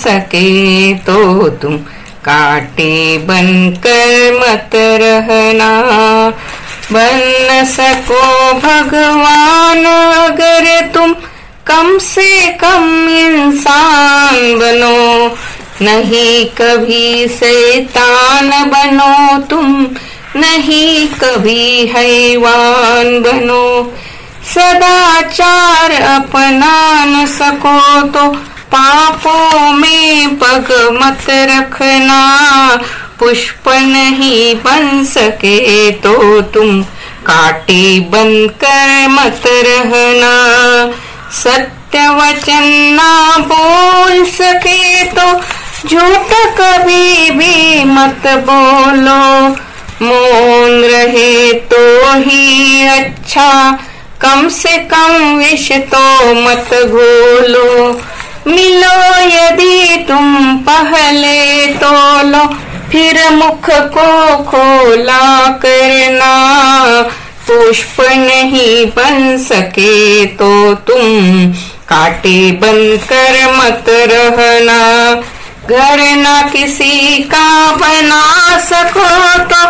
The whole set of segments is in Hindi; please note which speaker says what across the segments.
Speaker 1: सके तो तुम काटे बनकर मत रहना। बन न सको भगवान अगर तुम कम से कम इंसान बनो। नहीं कभी शैतान बनो तुम, नहीं कभी हैवान बनो। सदाचार अपना न सको तो पापों में पग मत रखना। पुष्प नहीं बन सके तो तुम काटे बनकर मत रहना। सत्य वचन ना बोल सके तो झूठ कभी भी मत बोलो। मौन रहे तो ही अच्छा कम से कम विष तो मत घोलो। मिलो यदि तुम पहले तो लो फिर मुख को खोला करना। पुष्प नहीं बन सके तो तुम काटे बन कर मत रहना। घर ना किसी का बना सको तो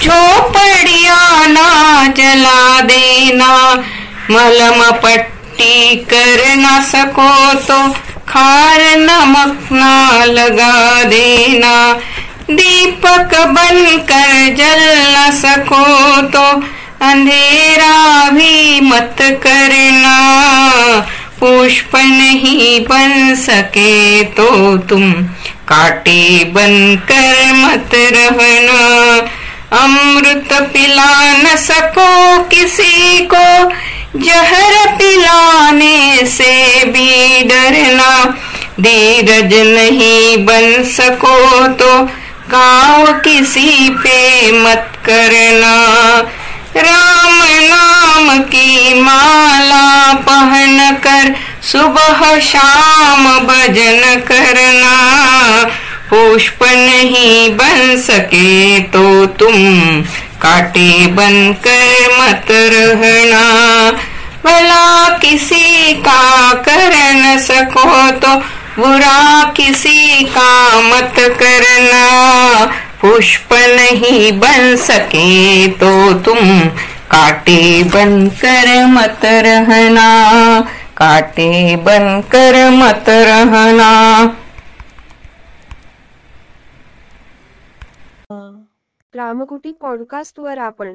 Speaker 1: झोपड़िया ना जला देना। मलम पट्टी कर न सको तो खार नमक ना लगा देना। दीपक बन कर जल न सको तो अंधेरा भी मत करना। पुष्प नहीं बन सके तो तुम काटे बन कर मत रहना। अमृत पिला न सको किसी को जहर पिलाने से भी डरना धीरज नहीं बन सको तो गाँव किसी पे मत करना। राम नाम की माला पहन कर सुबह शाम भजन करना। पुष्प नहीं बन सके तो तुम काटे बनकर मत रहना। भला किसी का कर न सको तो बुरा किसी का मत करना। पुष्प नहीं बन सके तो तुम काटे बनकर मत रहना। काटे बनकर मत रहना।
Speaker 2: रामकुटी पॉडकास्टवर आपण